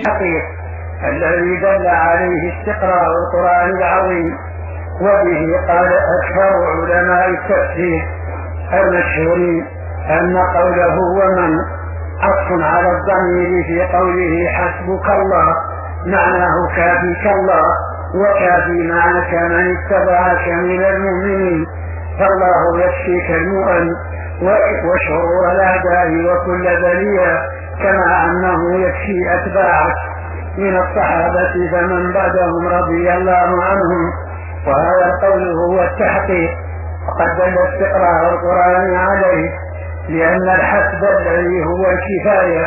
الحقيق الذي دل عليه استقراء القرآن العظيم وبه قال أكثر علماء التفسير المشهورين أن قوله ومن عطف على الضمير في قوله حسبك الله معناه كافيك الله وكافي معك من اتبعك من المؤمنين فالله يكفيك المؤمن وشرور الأعداء وكل بلية كما أنه يكفي أتباعك من الصحابة فمن بعدهم رضي الله عنهم. وهذا القول هو التحقيق. وقد دل استقراء القرآن عليه لأن الحسب الذي هو الكفاية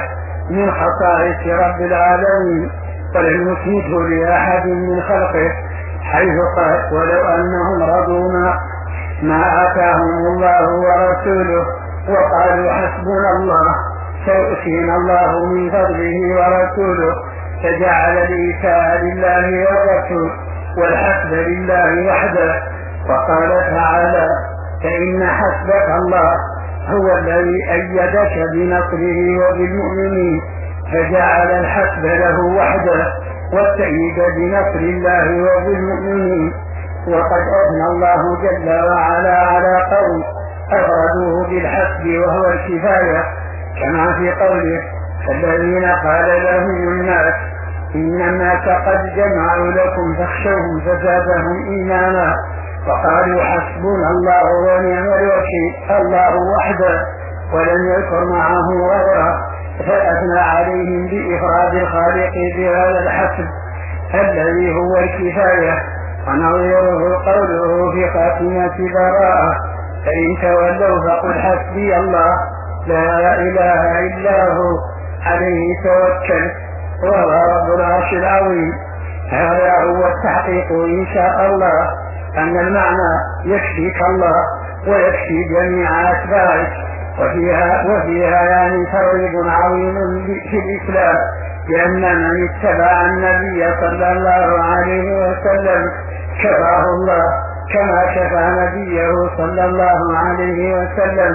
من خصائص رب العالمين. ولم يثبته لأحد من خلقه حيث قال ولو أنهم رضوا ما, ما آتاهم الله ورسوله وقالوا حسبنا الله سيؤتينا الله من فضله ورسوله فجعل الإيتاء لله والرسول والحسب لله وحده. وقال تعالى فإن حسبك الله هو الذي أيدك بنصره وبالمؤمنين فجعل الحسب له وحده والتأييد بنصر الله وبالمؤمنين. وقد أثنى الله جل وعلا على قوم أفردوه بالحسب وهو الكفاية. كما في قوله الذين قال لهم الناس إن الناس قد جمعوا لكم فاخشوهم فزادهم إيمانا وقالوا حسبنا الله ونعم الوكيل. الله وحده ولم يذكر معه غيره فأثنى عليهم بإفراد الخالق بهذا الحسب الذي هو الكفاية. ونظيره قوله في خاتمة براءة فإن تولوا فقل حسبي الله. لا إله إلا هو. عليه توكل. وهو رب العرش العظيم. هذا هو التحقيق إن شاء الله. أن المعنى يكفيك الله ويكفي جميع أتباعك. وفيها وفيها يعني ترغيب عظيم في الإسلام. لأن من اتبع النبي صلى الله عليه وسلم كفاه الله. كما كفى نبيه صلى الله عليه وسلم.